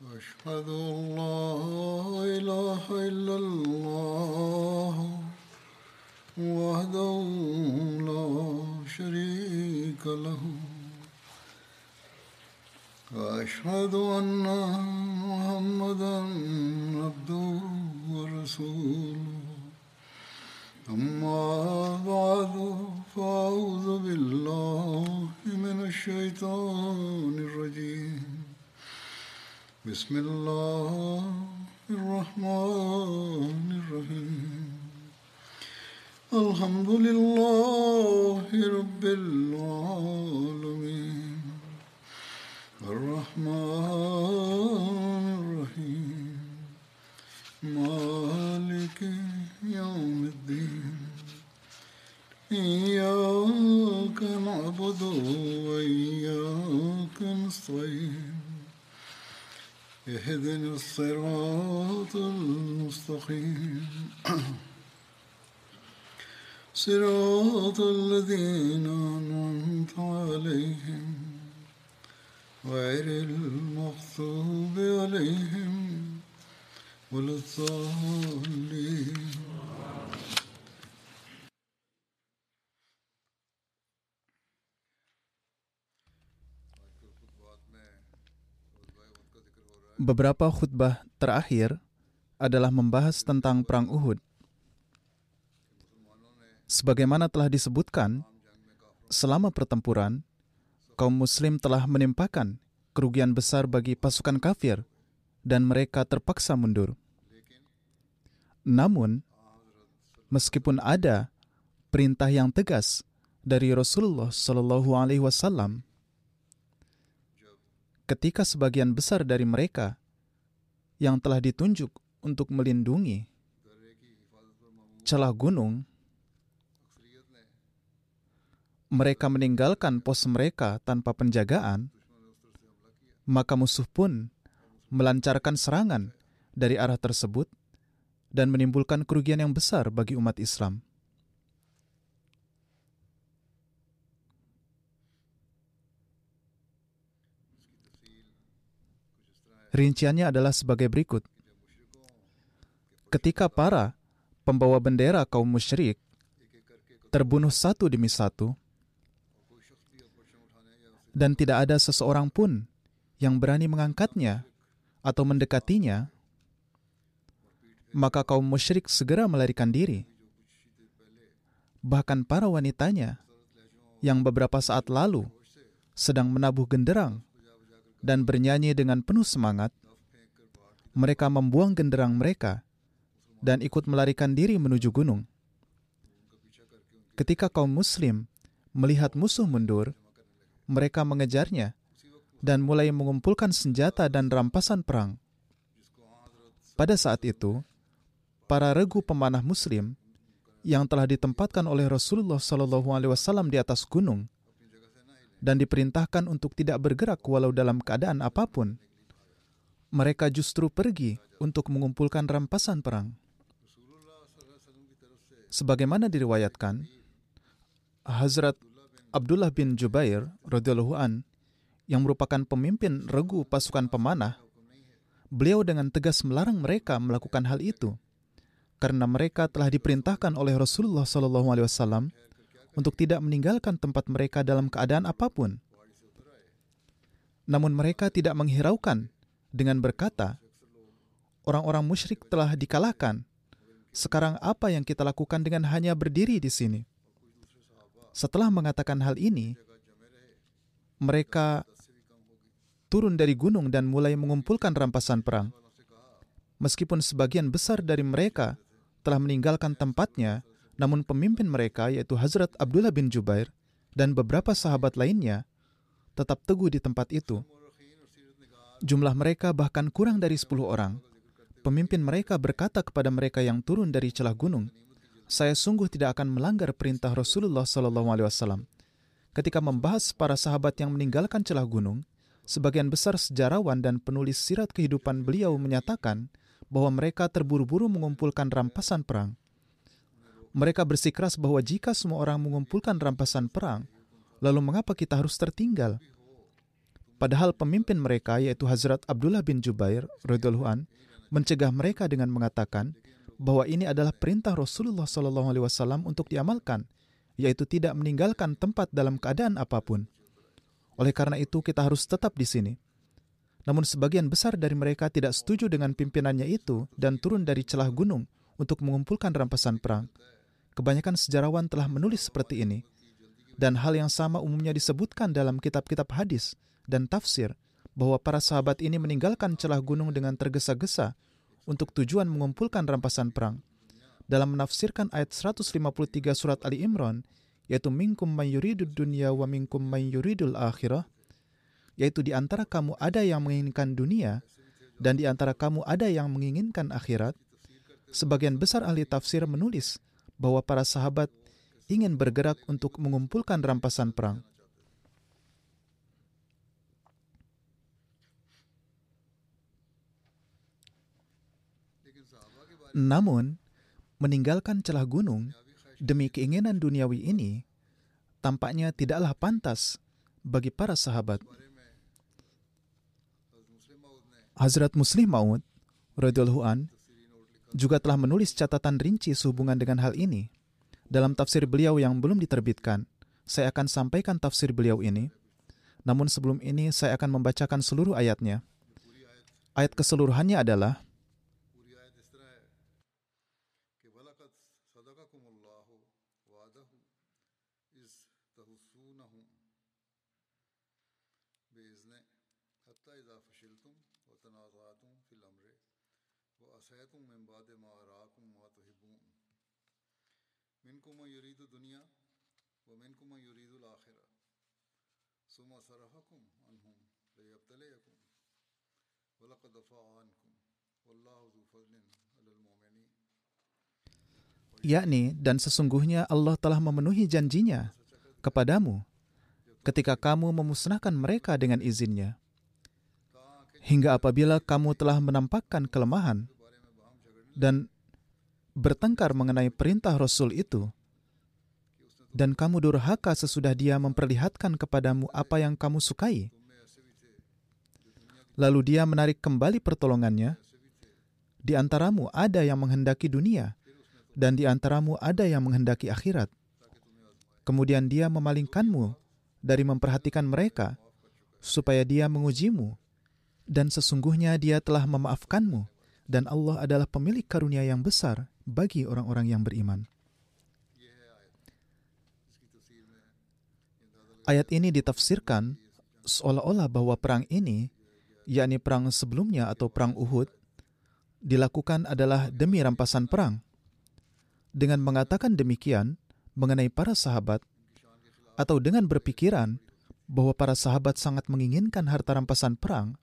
وأشهد أن لا إله إلا الله Beberapa khutbah terakhir adalah membahas tentang Perang Uhud. Sebagaimana telah disebutkan, selama pertempuran, kaum muslim telah menimpakan kerugian besar bagi pasukan kafir dan mereka terpaksa mundur. Namun, meskipun ada perintah yang tegas dari Rasulullah Shallallahu Alaihi Wasallam, ketika sebagian besar dari mereka yang telah ditunjuk untuk melindungi. Celah gunung, mereka meninggalkan pos mereka tanpa penjagaan, maka musuh pun melancarkan serangan dari arah tersebut dan menimbulkan kerugian yang besar bagi umat Islam. Rinciannya adalah sebagai berikut. Ketika para pembawa bendera kaum musyrik terbunuh satu demi satu, dan tidak ada seseorang pun yang berani mengangkatnya atau mendekatinya, maka kaum musyrik segera melarikan diri. Bahkan para wanitanya yang beberapa saat lalu sedang menabuh genderang dan bernyanyi dengan penuh semangat, mereka membuang genderang mereka dan ikut melarikan diri menuju gunung. Ketika kaum Muslim melihat musuh mundur, mereka mengejarnya dan mulai mengumpulkan senjata dan rampasan perang. Pada saat itu, para regu pemanah Muslim yang telah ditempatkan oleh Rasulullah Wasallam di atas gunung dan diperintahkan untuk tidak bergerak walau dalam keadaan apa pun, mereka justru pergi untuk mengumpulkan rampasan perang. Sebagaimana diriwayatkan, Hazrat Abdullah bin Jubair radhiyallahu an yang merupakan pemimpin regu pasukan pemanah, beliau dengan tegas melarang mereka melakukan hal itu karena mereka telah diperintahkan oleh Rasulullah Shallallahu Alaihi Wasallam untuk tidak meninggalkan tempat mereka dalam keadaan apa pun. Namun mereka tidak menghiraukan dengan berkata, orang-orang musyrik telah dikalahkan. Sekarang apa yang kita lakukan dengan hanya berdiri di sini? Setelah mengatakan hal ini, mereka turun dari gunung dan mulai mengumpulkan rampasan perang. Meskipun sebagian besar dari mereka telah meninggalkan tempatnya, namun pemimpin mereka yaitu Hazrat Abdullah bin Jubair dan beberapa sahabat lainnya tetap teguh di tempat itu. Jumlah mereka bahkan kurang dari 10 orang. Pemimpin mereka berkata kepada mereka yang turun dari celah gunung, "Saya sungguh tidak akan melanggar perintah Rasulullah Shallallahu Alaihi Wasallam." Ketika membahas para sahabat yang meninggalkan celah gunung, sebagian besar sejarawan dan penulis sirat kehidupan beliau menyatakan bahwa mereka terburu-buru mengumpulkan rampasan perang. Mereka bersikeras bahwa jika semua orang mengumpulkan rampasan perang, lalu mengapa kita harus tertinggal? Padahal pemimpin mereka yaitu Hazrat Abdullah bin Jubair radhiyallahu an mencegah mereka dengan mengatakan bahwa ini adalah perintah Rasulullah wasallam untuk diamalkan, yaitu tidak meninggalkan tempat dalam keadaan apa pun. Oleh karena itu kita harus tetap di sini. Namun sebagian besar dari mereka tidak setuju dengan pimpinannya itu dan turun dari celah gunung untuk mengumpulkan rampasan perang. Kebanyakan sejarawan telah menulis seperti ini. Dan hal yang sama umumnya disebutkan dalam kitab-kitab hadis dan tafsir bahwa para sahabat ini meninggalkan celah gunung dengan tergesa-gesa untuk tujuan mengumpulkan rampasan perang. Dalam menafsirkan ayat 153 surat Ali Imran, yaitu minkum man yuridud dunya wa minkum man yuridul akhirah, yaitu di antara kamu ada yang menginginkan dunia dan di antara kamu ada yang menginginkan akhirat. Sebagian besar ahli tafsir menulis bahwa para sahabat ingin bergerak untuk mengumpulkan rampasan perang. Namun, meninggalkan celah gunung demi keinginan duniawi ini tampaknya tidaklah pantas bagi para sahabat. Hazrat Muslim Maud juga telah menulis catatan rinci sehubungan dengan hal ini. Dalam tafsir beliau yang belum diterbitkan, saya akan sampaikan tafsir beliau ini. Namun sebelum ini saya akan membacakan seluruh ayatnya. Ayat keseluruhannya adalah yakni dan sesungguhnya Allah telah memenuhi janjinya kepadamu ketika kamu memusnahkan mereka dengan izinnya hingga apabila kamu telah menampakkan kelemahan dan bertengkar mengenai perintah Rasul itu, dan kamu durhaka sesudah dia memperlihatkan kepadamu apa yang kamu sukai. Lalu dia menarik kembali pertolongannya. Di antaramu ada yang menghendaki dunia, dan di antaramu ada yang menghendaki akhirat. Kemudian dia memalingkanmu dari memperhatikan mereka, supaya dia mengujimu, dan sesungguhnya dia telah memaafkanmu, dan Allah adalah pemilik karunia yang besar bagi orang-orang yang beriman. Ayat ini ditafsirkan seolah-olah bahwa perang ini, yakni perang sebelumnya atau perang Uhud, dilakukan adalah demi rampasan perang. Dengan mengatakan demikian mengenai para sahabat, atau dengan berpikiran bahwa para sahabat sangat menginginkan harta rampasan perang,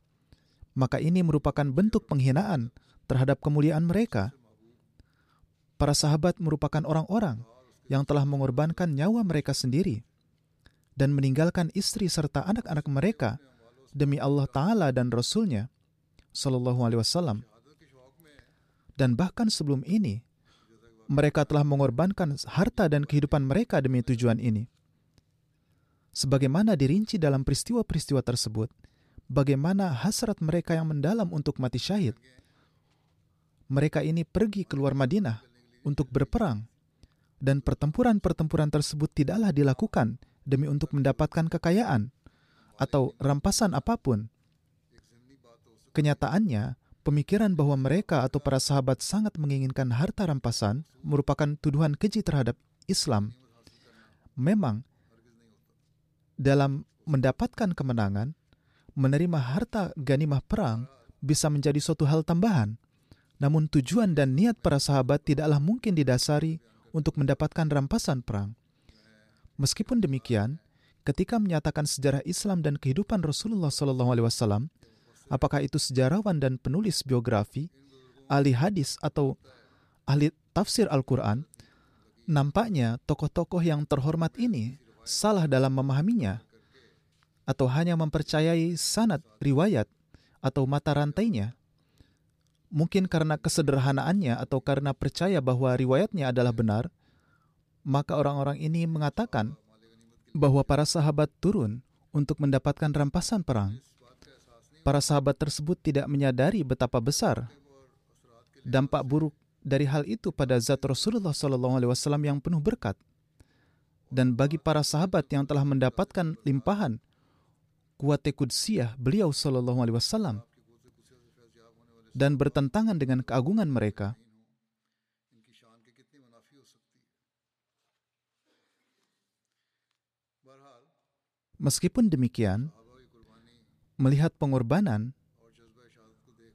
maka ini merupakan bentuk penghinaan terhadap kemuliaan mereka Para sahabat merupakan orang-orang yang telah mengorbankan nyawa mereka sendiri dan meninggalkan istri serta anak-anak mereka demi Allah Ta'ala dan Rasulnya Sallallahu Alaihi Wasallam. Dan bahkan sebelum ini, mereka telah mengorbankan harta dan kehidupan mereka demi tujuan ini. Sebagaimana dirinci dalam peristiwa-peristiwa tersebut, bagaimana hasrat mereka yang mendalam untuk mati syahid. Mereka ini pergi keluar Madinah untuk berperang, dan pertempuran-pertempuran tersebut tidaklah dilakukan demi untuk mendapatkan kekayaan atau rampasan apa pun. Kenyataannya, pemikiran bahwa mereka atau para sahabat sangat menginginkan harta rampasan merupakan tuduhan keji terhadap Islam. Memang, dalam mendapatkan kemenangan, menerima harta ganimah perang bisa menjadi suatu hal tambahan – namun tujuan dan niat para sahabat tidaklah mungkin didasari untuk mendapatkan rampasan perang. Meskipun demikian, ketika menyatakan sejarah Islam dan kehidupan Rasulullah SAW, apakah itu sejarawan dan penulis biografi, ahli hadis atau ahli tafsir Al-Quran, nampaknya tokoh-tokoh yang terhormat ini salah dalam memahaminya, atau hanya mempercayai sanad riwayat atau mata rantainya mungkin karena kesederhanaannya atau karena percaya bahwa riwayatnya adalah benar, maka orang-orang ini mengatakan bahwa para sahabat turun untuk mendapatkan rampasan perang. para sahabat tersebut tidak menyadari betapa besar dampak buruk dari hal itu pada zat Rasulullah SAW yang penuh berkat. Dan bagi para sahabat yang telah mendapatkan limpahan kuwate kudsiyah beliau sallallahu Alaihi Wasallam dan bertentangan dengan keagungan mereka. Meskipun demikian, melihat pengorbanan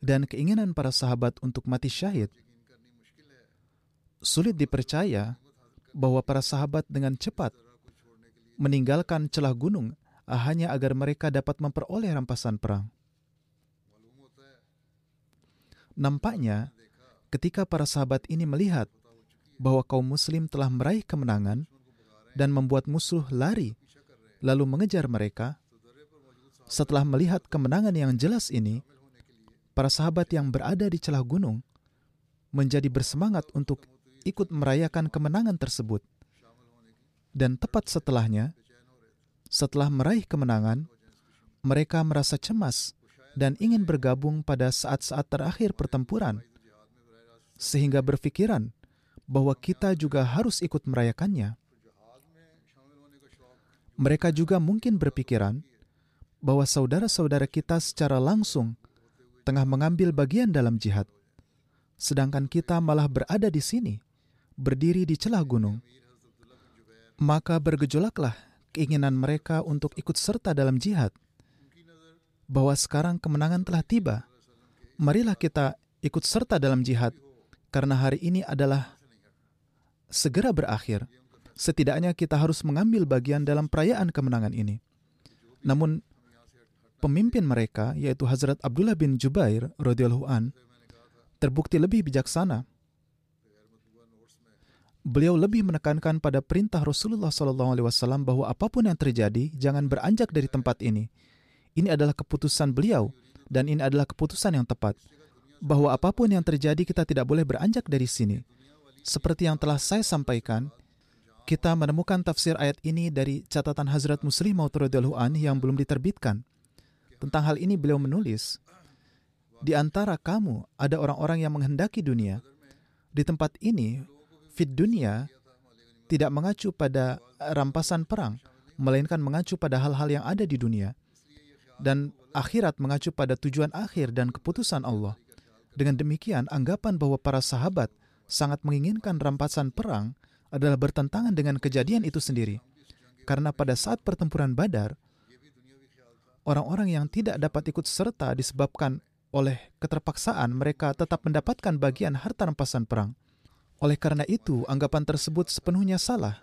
dan keinginan para sahabat untuk mati syahid, sulit dipercaya bahwa para sahabat dengan cepat meninggalkan celah gunung Ah, hanya agar mereka dapat memperoleh rampasan perang. Nampaknya, ketika para sahabat ini melihat bahwa kaum Muslim telah meraih kemenangan dan membuat musuh lari, lalu mengejar mereka, setelah melihat kemenangan yang jelas ini, para sahabat yang berada di celah gunung menjadi bersemangat untuk ikut merayakan kemenangan tersebut. Dan tepat setelahnya, setelah meraih kemenangan, mereka merasa cemas dan ingin bergabung pada saat-saat terakhir pertempuran, sehingga berpikiran bahwa kita juga harus ikut merayakannya. Mereka juga mungkin berpikiran bahwa saudara-saudara kita secara langsung tengah mengambil bagian dalam jihad, sedangkan kita malah berada di sini, berdiri di celah gunung. Maka bergejolaklah keinginan mereka untuk ikut serta dalam jihad, bahwa sekarang kemenangan telah tiba. Marilah kita ikut serta dalam jihad, karena hari ini adalah segera berakhir. Setidaknya kita harus mengambil bagian dalam perayaan kemenangan ini. Namun, pemimpin mereka, yaitu Hazrat Abdullah bin Jubair radhiyallahu an, terbukti lebih bijaksana. Beliau lebih menekankan pada perintah Rasulullah SAW bahwa apa pun yang terjadi, jangan beranjak dari tempat ini. Ini adalah keputusan beliau, dan ini adalah keputusan yang tepat. Bahwa apa pun yang terjadi, kita tidak boleh beranjak dari sini. Seperti yang telah saya sampaikan, kita menemukan tafsir ayat ini dari catatan Hazrat Muslim radhiyallahu an yang belum diterbitkan. Tentang hal ini beliau menulis, di antara kamu ada orang-orang yang menghendaki dunia. Di tempat ini, fit dunia tidak mengacu pada rampasan perang, melainkan mengacu pada hal-hal yang ada di dunia. Dan akhirat mengacu pada tujuan akhir dan keputusan Allah. Dengan demikian, anggapan bahwa para sahabat sangat menginginkan rampasan perang adalah bertentangan dengan kejadian itu sendiri. Karena pada saat pertempuran Badar, orang-orang yang tidak dapat ikut serta disebabkan oleh keterpaksaan mereka tetap mendapatkan bagian harta rampasan perang. Oleh karena itu, anggapan tersebut sepenuhnya salah.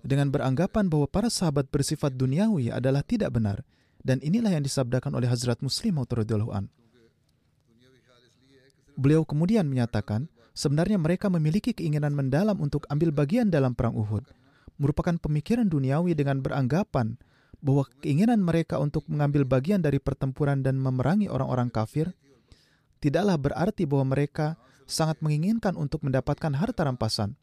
Dengan beranggapan bahwa para sahabat bersifat duniawi adalah tidak benar. Dan inilah yang disabdakan oleh Hazrat Muslim radhiyallahu. Beliau kemudian menyatakan, sebenarnya mereka memiliki keinginan mendalam untuk ambil bagian dalam perang Uhud, merupakan pemikiran duniawi dengan beranggapan bahwa keinginan mereka untuk mengambil bagian dari pertempuran dan memerangi orang-orang kafir tidaklah berarti bahwa mereka sangat menginginkan untuk mendapatkan harta rampasan.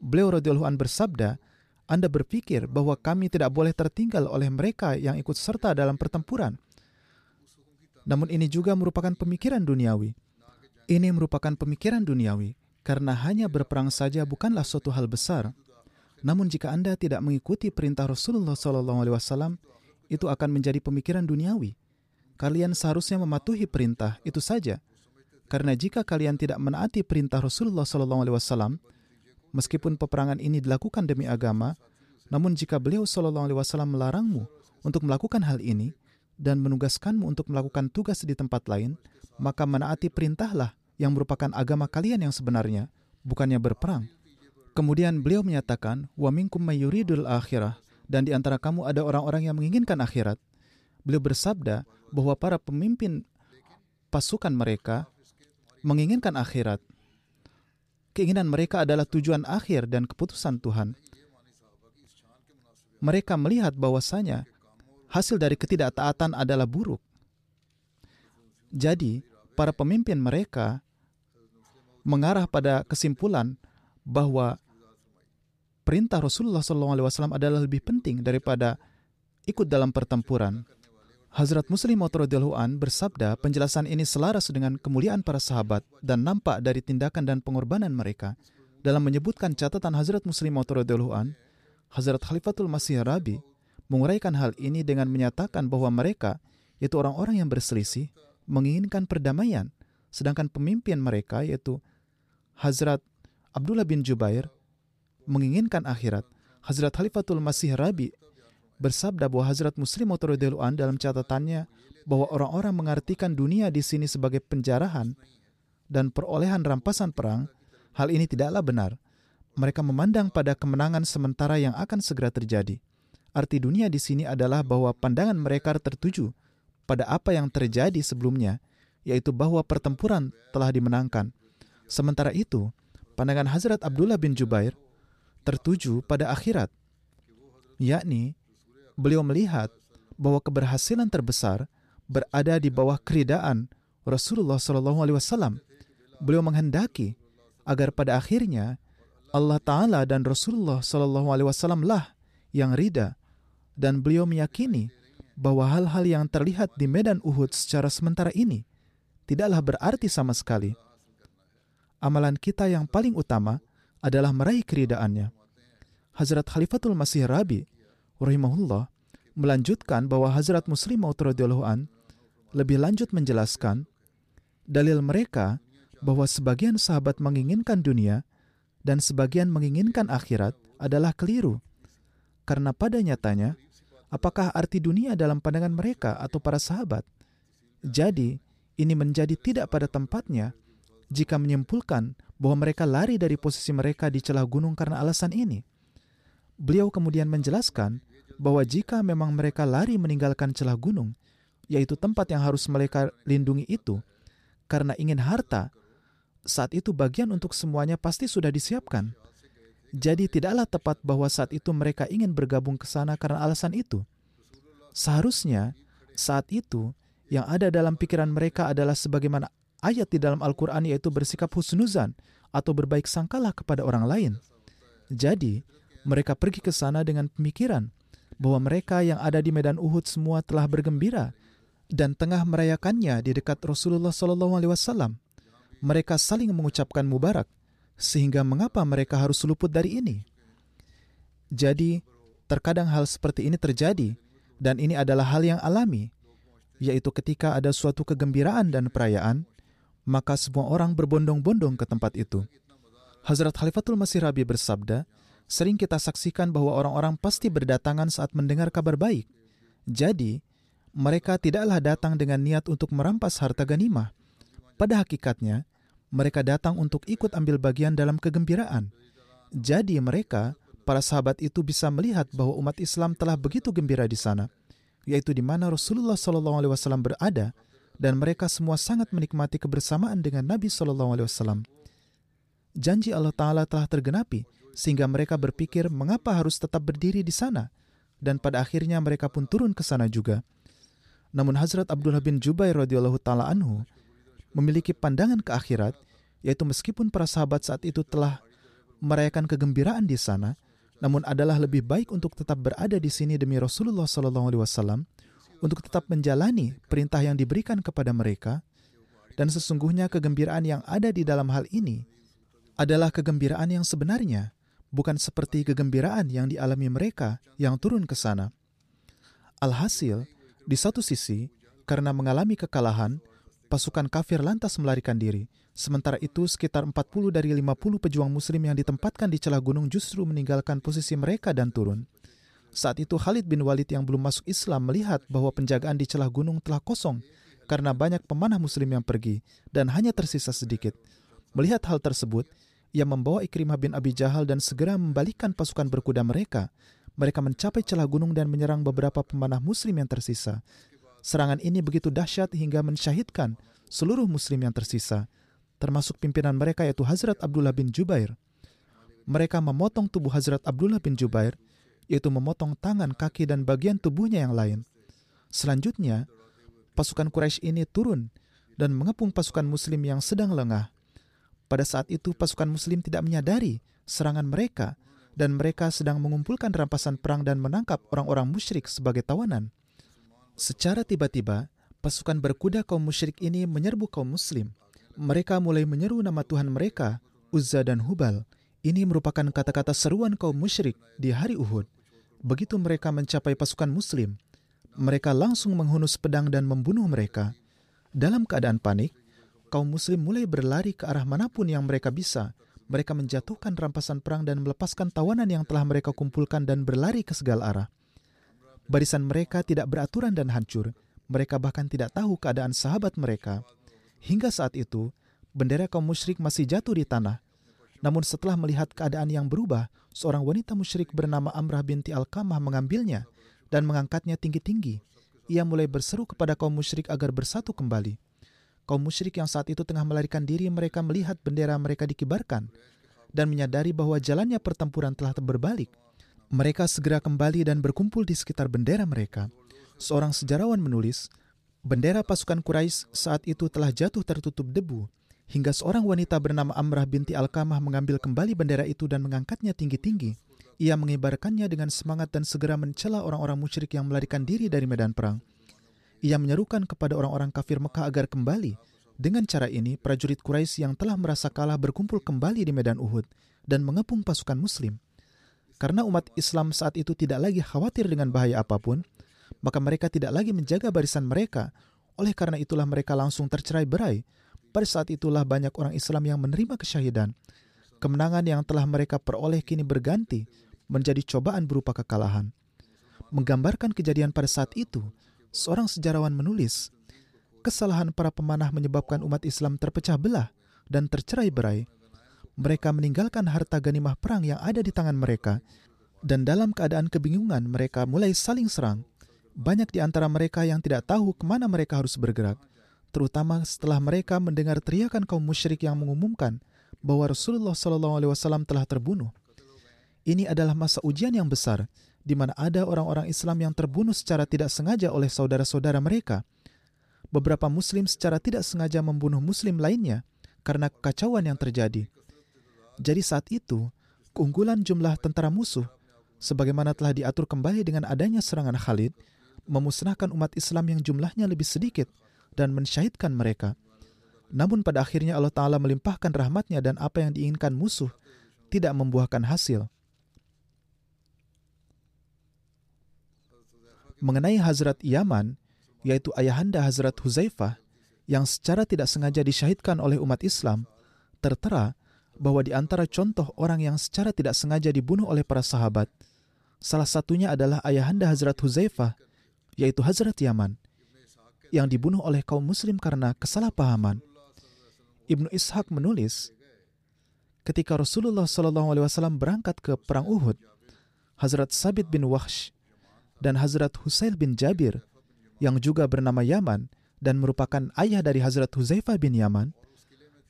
Beliau radhiyallahu an bersabda, Anda berpikir bahwa kami tidak boleh tertinggal oleh mereka yang ikut serta dalam pertempuran. Namun ini juga merupakan pemikiran duniawi. Ini merupakan pemikiran duniawi karena hanya berperang saja bukanlah suatu hal besar. Namun jika Anda tidak mengikuti perintah Rasulullah SAW, itu akan menjadi pemikiran duniawi. Kalian seharusnya mematuhi perintah itu saja. Karena jika kalian tidak menaati perintah Rasulullah SAW, meskipun peperangan ini dilakukan demi agama, namun jika beliau SAW melarangmu untuk melakukan hal ini dan menugaskanmu untuk melakukan tugas di tempat lain, maka menaati perintahlah yang merupakan agama kalian yang sebenarnya, bukannya berperang. Kemudian beliau menyatakan, "Wa minkum mayyuridul akhirah." Dan di antara kamu ada orang-orang yang menginginkan akhirat. Beliau bersabda bahwa para pemimpin pasukan mereka menginginkan akhirat. Keinginan mereka adalah tujuan akhir dan keputusan Tuhan. Mereka melihat bahwasanya hasil dari ketidaktaatan adalah buruk. Jadi, para pemimpin mereka mengarah pada kesimpulan bahwa perintah Rasulullah SAW adalah lebih penting daripada ikut dalam pertempuran. Hazrat Muslim an bersabda penjelasan ini selaras dengan kemuliaan para sahabat dan nampak dari tindakan dan pengorbanan mereka. Dalam menyebutkan catatan Hazrat Muslim an, Hazrat Khalifatul Masih Rabi menguraikan hal ini dengan menyatakan bahwa mereka, yaitu orang-orang yang berselisih, menginginkan perdamaian, sedangkan pemimpin mereka, yaitu Hazrat Abdullah bin Jubair, menginginkan akhirat. Hazrat Khalifatul Masih Rabi bersabda bahwa Hazrat Muslim an dalam catatannya bahwa orang-orang mengartikan dunia di sini sebagai penjarahan dan perolehan rampasan perang, hal ini tidaklah benar. Mereka memandang pada kemenangan sementara yang akan segera terjadi. Arti dunia di sini adalah bahwa pandangan mereka tertuju pada apa yang terjadi sebelumnya, yaitu bahwa pertempuran telah dimenangkan. Sementara itu, pandangan Hazrat Abdullah bin Jubair tertuju pada akhirat, yakni beliau melihat bahwa keberhasilan terbesar berada di bawah keridaan Rasulullah Shallallahu Alaihi Wasallam. Beliau menghendaki agar pada akhirnya Allah Taala dan Rasulullah Shallallahu Alaihi Wasallam lah yang rida dan beliau meyakini bahwa hal-hal yang terlihat di medan Uhud secara sementara ini tidaklah berarti sama sekali. Amalan kita yang paling utama adalah meraih keridaannya. Hazrat Khalifatul Masih Rabi rahimahullah melanjutkan bahwa Hazrat Muslim Maud an lebih lanjut menjelaskan dalil mereka bahwa sebagian sahabat menginginkan dunia dan sebagian menginginkan akhirat adalah keliru. Karena pada nyatanya, apakah arti dunia dalam pandangan mereka atau para sahabat? Jadi, ini menjadi tidak pada tempatnya jika menyimpulkan bahwa mereka lari dari posisi mereka di celah gunung karena alasan ini. Beliau kemudian menjelaskan bahwa jika memang mereka lari meninggalkan celah gunung, yaitu tempat yang harus mereka lindungi itu, karena ingin harta, saat itu bagian untuk semuanya pasti sudah disiapkan. Jadi tidaklah tepat bahwa saat itu mereka ingin bergabung ke sana karena alasan itu. Seharusnya saat itu yang ada dalam pikiran mereka adalah sebagaimana ayat di dalam Al-Quran yaitu bersikap husnuzan atau berbaik sangkalah kepada orang lain. Jadi, mereka pergi ke sana dengan pemikiran bahwa mereka yang ada di medan Uhud semua telah bergembira dan tengah merayakannya di dekat Rasulullah Shallallahu Alaihi Wasallam. Mereka saling mengucapkan mubarak, sehingga mengapa mereka harus luput dari ini? Jadi, terkadang hal seperti ini terjadi, dan ini adalah hal yang alami, yaitu ketika ada suatu kegembiraan dan perayaan, maka semua orang berbondong-bondong ke tempat itu. Hazrat Khalifatul Masih Rabi bersabda, sering kita saksikan bahwa orang-orang pasti berdatangan saat mendengar kabar baik. Jadi, mereka tidaklah datang dengan niat untuk merampas harta ganimah. Pada hakikatnya, mereka datang untuk ikut ambil bagian dalam kegembiraan. Jadi mereka, para sahabat itu bisa melihat bahwa umat Islam telah begitu gembira di sana, yaitu di mana Rasulullah SAW berada, dan mereka semua sangat menikmati kebersamaan dengan Nabi SAW. Janji Allah Ta'ala telah tergenapi, sehingga mereka berpikir mengapa harus tetap berdiri di sana, dan pada akhirnya mereka pun turun ke sana juga. Namun Hazrat Abdullah bin Jubair radhiyallahu taala anhu memiliki pandangan ke akhirat, yaitu meskipun para sahabat saat itu telah merayakan kegembiraan di sana, namun adalah lebih baik untuk tetap berada di sini demi Rasulullah Shallallahu Alaihi Wasallam untuk tetap menjalani perintah yang diberikan kepada mereka, dan sesungguhnya kegembiraan yang ada di dalam hal ini adalah kegembiraan yang sebenarnya, bukan seperti kegembiraan yang dialami mereka yang turun ke sana. Alhasil, di satu sisi, karena mengalami kekalahan, pasukan kafir lantas melarikan diri. Sementara itu, sekitar 40 dari 50 pejuang muslim yang ditempatkan di celah gunung justru meninggalkan posisi mereka dan turun. Saat itu Khalid bin Walid yang belum masuk Islam melihat bahwa penjagaan di celah gunung telah kosong karena banyak pemanah muslim yang pergi dan hanya tersisa sedikit. Melihat hal tersebut, ia membawa Ikrimah bin Abi Jahal dan segera membalikkan pasukan berkuda mereka. Mereka mencapai celah gunung dan menyerang beberapa pemanah muslim yang tersisa. Serangan ini begitu dahsyat hingga mensyahidkan seluruh muslim yang tersisa, termasuk pimpinan mereka yaitu Hazrat Abdullah bin Jubair. Mereka memotong tubuh Hazrat Abdullah bin Jubair, yaitu memotong tangan, kaki, dan bagian tubuhnya yang lain. Selanjutnya, pasukan Quraisy ini turun dan mengepung pasukan muslim yang sedang lengah. Pada saat itu pasukan muslim tidak menyadari serangan mereka dan mereka sedang mengumpulkan rampasan perang dan menangkap orang-orang musyrik sebagai tawanan. Secara tiba-tiba, pasukan berkuda kaum musyrik ini menyerbu kaum muslim. Mereka mulai menyeru nama Tuhan mereka, Uzza dan Hubal. Ini merupakan kata-kata seruan kaum musyrik di hari Uhud. Begitu mereka mencapai pasukan muslim, mereka langsung menghunus pedang dan membunuh mereka. Dalam keadaan panik, kaum muslim mulai berlari ke arah mana pun yang mereka bisa. Mereka menjatuhkan rampasan perang dan melepaskan tawanan yang telah mereka kumpulkan dan berlari ke segala arah. Barisan mereka tidak beraturan dan hancur. Mereka bahkan tidak tahu keadaan sahabat mereka. Hingga saat itu, bendera kaum musyrik masih jatuh di tanah. Namun setelah melihat keadaan yang berubah, seorang wanita musyrik bernama Amrah binti Al-Kamah mengambilnya dan mengangkatnya tinggi-tinggi. Ia mulai berseru kepada kaum musyrik agar bersatu kembali. Kaum musyrik yang saat itu tengah melarikan diri mereka melihat bendera mereka dikibarkan dan menyadari bahwa jalannya pertempuran telah berbalik. Mereka segera kembali dan berkumpul di sekitar bendera mereka. Seorang sejarawan menulis, bendera pasukan Quraisy saat itu telah jatuh tertutup debu hingga seorang wanita bernama Amrah binti Alkamah mengambil kembali bendera itu dan mengangkatnya tinggi-tinggi. Ia mengibarkannya dengan semangat dan segera mencela orang-orang musyrik yang melarikan diri dari medan perang. Ia menyerukan kepada orang-orang kafir Mekah agar kembali. Dengan cara ini, prajurit Quraisy yang telah merasa kalah berkumpul kembali di medan Uhud dan mengepung pasukan Muslim. Karena umat Islam saat itu tidak lagi khawatir dengan bahaya apa pun, maka mereka tidak lagi menjaga barisan mereka. Oleh karena itulah mereka langsung tercerai berai. Pada saat itulah banyak orang Islam yang menerima kesyahidan. Kemenangan yang telah mereka peroleh kini berganti menjadi cobaan berupa kekalahan. Menggambarkan kejadian pada saat itu, seorang sejarawan menulis, kesalahan para pemanah menyebabkan umat Islam terpecah belah dan tercerai berai mereka meninggalkan harta ganimah perang yang ada di tangan mereka, dan dalam keadaan kebingungan mereka mulai saling serang. Banyak di antara mereka yang tidak tahu ke mana mereka harus bergerak, terutama setelah mereka mendengar teriakan kaum musyrik yang mengumumkan bahwa Rasulullah SAW telah terbunuh. Ini adalah masa ujian yang besar, di mana ada orang-orang Islam yang terbunuh secara tidak sengaja oleh saudara-saudara mereka. Beberapa Muslim secara tidak sengaja membunuh Muslim lainnya karena kekacauan yang terjadi. Jadi saat itu, keunggulan jumlah tentara musuh, sebagaimana telah diatur kembali dengan adanya serangan Khalid, memusnahkan umat Islam yang jumlahnya lebih sedikit dan mensyahidkan mereka. Namun pada akhirnya Allah Ta'ala melimpahkan rahmatnya dan apa yang diinginkan musuh tidak membuahkan hasil. Mengenai Hazrat Yaman, yaitu ayahanda Hazrat Huzaifah, yang secara tidak sengaja disyahidkan oleh umat Islam, tertera bahwa di antara contoh orang yang secara tidak sengaja dibunuh oleh para sahabat, salah satunya adalah ayahanda Hazrat Huzaifah, yaitu Hazrat Yaman, yang dibunuh oleh kaum muslim karena kesalahpahaman. Ibnu Ishaq menulis, ketika Rasulullah SAW berangkat ke Perang Uhud, Hazrat Sabit bin Wahsh dan Hazrat Husail bin Jabir, yang juga bernama Yaman dan merupakan ayah dari Hazrat Huzaifah bin Yaman,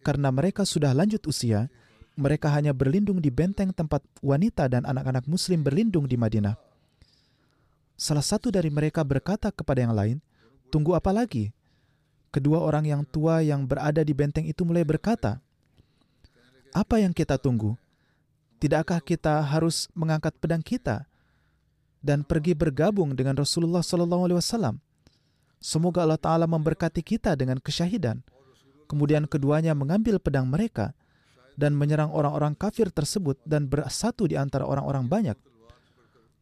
karena mereka sudah lanjut usia, mereka hanya berlindung di benteng tempat wanita dan anak-anak Muslim berlindung di Madinah. Salah satu dari mereka berkata kepada yang lain, "Tunggu apa lagi?" Kedua orang yang tua yang berada di benteng itu mulai berkata, "Apa yang kita tunggu? Tidakkah kita harus mengangkat pedang kita dan pergi bergabung dengan Rasulullah SAW? Semoga Allah Ta'ala memberkati kita dengan kesyahidan." Kemudian keduanya mengambil pedang mereka dan menyerang orang-orang kafir tersebut dan bersatu di antara orang-orang banyak.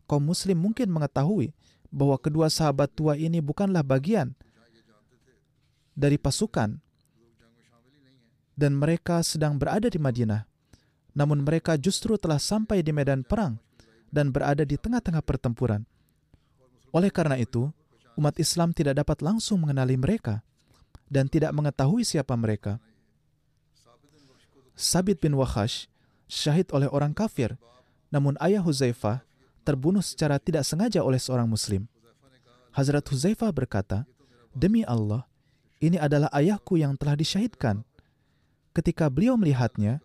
Kaum muslim mungkin mengetahui bahwa kedua sahabat tua ini bukanlah bagian dari pasukan dan mereka sedang berada di Madinah. Namun mereka justru telah sampai di medan perang dan berada di tengah-tengah pertempuran. Oleh karena itu, umat Islam tidak dapat langsung mengenali mereka dan tidak mengetahui siapa mereka. Sabit bin Wakhash syahid oleh orang kafir, namun ayah Huzaifah terbunuh secara tidak sengaja oleh seorang muslim. Hazrat Huzaifah berkata, Demi Allah, ini adalah ayahku yang telah disyahidkan. Ketika beliau melihatnya,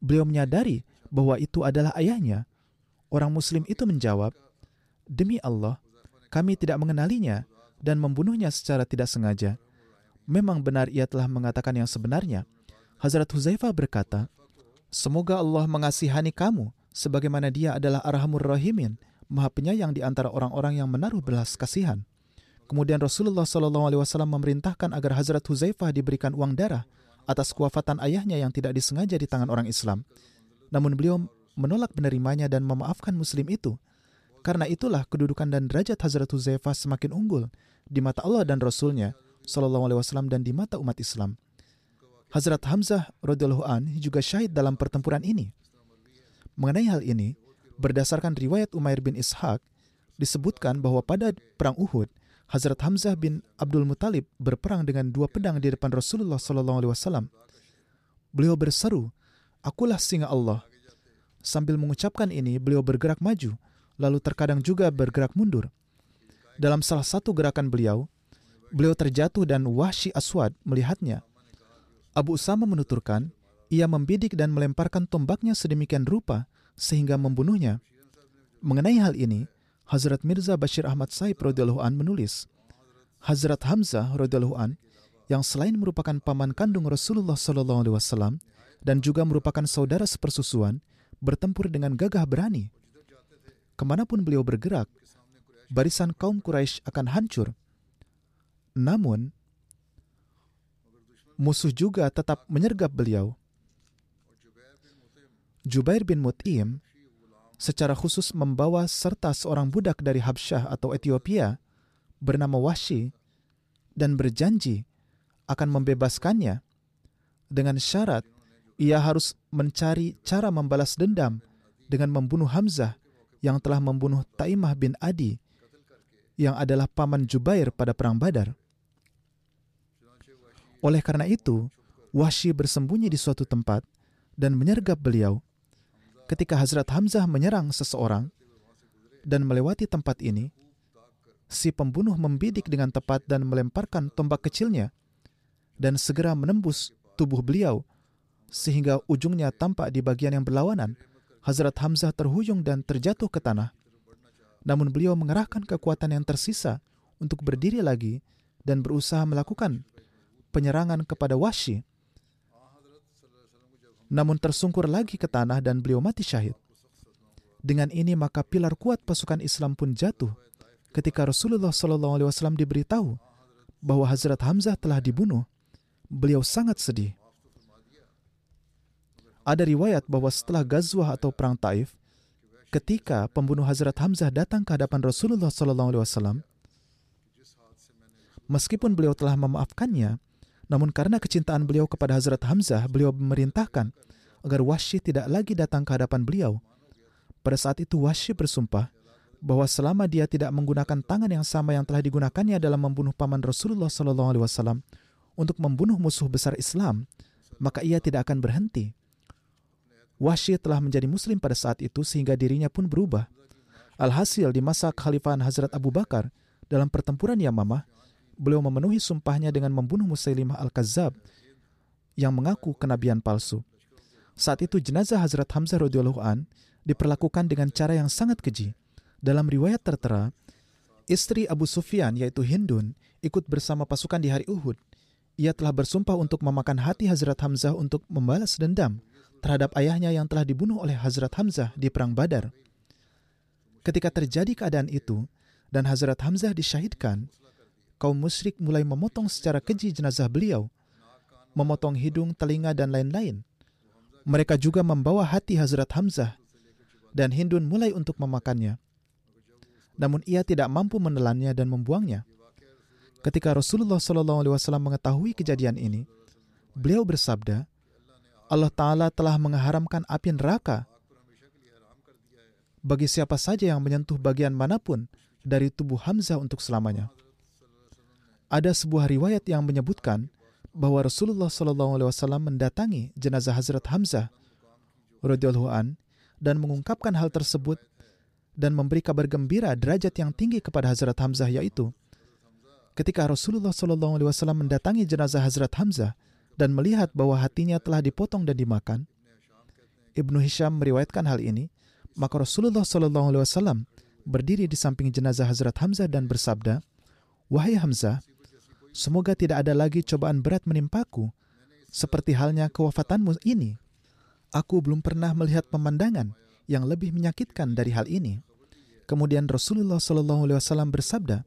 beliau menyadari bahwa itu adalah ayahnya. Orang muslim itu menjawab, Demi Allah, kami tidak mengenalinya dan membunuhnya secara tidak sengaja memang benar ia telah mengatakan yang sebenarnya. Hazrat Huzaifah berkata, Semoga Allah mengasihani kamu, sebagaimana dia adalah arhamur rahimin, maha penyayang di antara orang-orang yang menaruh belas kasihan. Kemudian Rasulullah Wasallam memerintahkan agar Hazrat Huzaifah diberikan uang darah atas kewafatan ayahnya yang tidak disengaja di tangan orang Islam. Namun beliau menolak menerimanya dan memaafkan Muslim itu. Karena itulah kedudukan dan derajat Hazrat Huzaifah semakin unggul di mata Allah dan Rasulnya Shallallahu Alaihi Wasallam dan di mata umat Islam. Hazrat Hamzah radhiyallahu an juga syahid dalam pertempuran ini. Mengenai hal ini, berdasarkan riwayat Umair bin Ishaq, disebutkan bahwa pada perang Uhud, Hazrat Hamzah bin Abdul Muthalib berperang dengan dua pedang di depan Rasulullah Sallallahu Alaihi Wasallam. Beliau berseru, "Akulah singa Allah." Sambil mengucapkan ini, beliau bergerak maju, lalu terkadang juga bergerak mundur. Dalam salah satu gerakan beliau, beliau terjatuh dan Wahsy Aswad melihatnya. Abu Usama menuturkan, ia membidik dan melemparkan tombaknya sedemikian rupa sehingga membunuhnya. Mengenai hal ini, Hazrat Mirza Bashir Ahmad Saib radhiyallahu an menulis, Hazrat Hamzah radhiyallahu an yang selain merupakan paman kandung Rasulullah Shallallahu alaihi wasallam dan juga merupakan saudara sepersusuan, bertempur dengan gagah berani. Ke mana pun beliau bergerak, barisan kaum Quraisy akan hancur. Namun, musuh juga tetap menyergap beliau. Jubair bin Mut'im secara khusus membawa serta seorang budak dari Habsyah atau Ethiopia bernama Washi dan berjanji akan membebaskannya dengan syarat ia harus mencari cara membalas dendam dengan membunuh Hamzah yang telah membunuh Taimah bin Adi yang adalah paman Jubair pada perang Badar. Oleh karena itu, Wahsy bersembunyi di suatu tempat dan menyergap beliau ketika Hazrat Hamzah menyerang seseorang dan melewati tempat ini, si pembunuh membidik dengan tepat dan melemparkan tombak kecilnya dan segera menembus tubuh beliau sehingga ujungnya tampak di bagian yang berlawanan. Hazrat Hamzah terhuyung dan terjatuh ke tanah. Namun beliau mengerahkan kekuatan yang tersisa untuk berdiri lagi dan berusaha melakukan penyerangan kepada Washi namun tersungkur lagi ke tanah dan beliau mati syahid. Dengan ini maka pilar kuat pasukan Islam pun jatuh ketika Rasulullah Wasallam diberitahu bahwa Hazrat Hamzah telah dibunuh. Beliau sangat sedih. Ada riwayat bahwa setelah Gazwah atau perang Taif, ketika pembunuh Hazrat Hamzah datang ke hadapan Rasulullah Wasallam, meskipun beliau telah memaafkannya, namun karena kecintaan beliau kepada Hazrat Hamzah, beliau memerintahkan agar Washi tidak lagi datang ke hadapan beliau. Pada saat itu Washi bersumpah bahwa selama dia tidak menggunakan tangan yang sama yang telah digunakannya dalam membunuh paman Rasulullah Wasallam untuk membunuh musuh besar Islam, maka ia tidak akan berhenti. Washi telah menjadi Muslim pada saat itu sehingga dirinya pun berubah. Alhasil di masa kekhalifahan Hazrat Abu Bakar dalam pertempuran Yamamah, beliau memenuhi sumpahnya dengan membunuh Musailimah Al-Kazzab yang mengaku kenabian palsu. Saat itu jenazah Hazrat Hamzah radhiyallahu an diperlakukan dengan cara yang sangat keji. Dalam riwayat tertera, istri Abu Sufyan yaitu Hindun ikut bersama pasukan di hari Uhud. Ia telah bersumpah untuk memakan hati Hazrat Hamzah untuk membalas dendam terhadap ayahnya yang telah dibunuh oleh Hazrat Hamzah di perang Badar. Ketika terjadi keadaan itu dan Hazrat Hamzah disyahidkan, kaum musyrik mulai memotong secara keji jenazah beliau, memotong hidung, telinga, dan lain-lain. Mereka juga membawa hati Hazrat Hamzah, dan Hindun mulai untuk memakannya. Namun ia tidak mampu menelannya dan membuangnya. Ketika Rasulullah SAW mengetahui kejadian ini, beliau bersabda, Allah Ta'ala telah mengharamkan api neraka. Bagi siapa saja yang menyentuh bagian mana pun dari tubuh Hamzah untuk selamanya. Ada sebuah riwayat yang menyebutkan bahwa Rasulullah Wasallam mendatangi jenazah Hazrat Hamzah an dan mengungkapkan hal tersebut dan memberi kabar gembira derajat yang tinggi kepada Hazrat Hamzah yaitu ketika Rasulullah Wasallam mendatangi jenazah Hazrat Hamzah dan melihat bahwa hatinya telah dipotong dan dimakan, Ibnu Hisham meriwayatkan hal ini, maka Rasulullah Shallallahu Alaihi Wasallam berdiri di samping jenazah Hazrat Hamzah dan bersabda, Wahai Hamzah, Semoga tidak ada lagi cobaan berat menimpaku, seperti halnya kewafatanmu ini. Aku belum pernah melihat pemandangan yang lebih menyakitkan dari hal ini. Kemudian Rasulullah Shallallahu Alaihi Wasallam bersabda,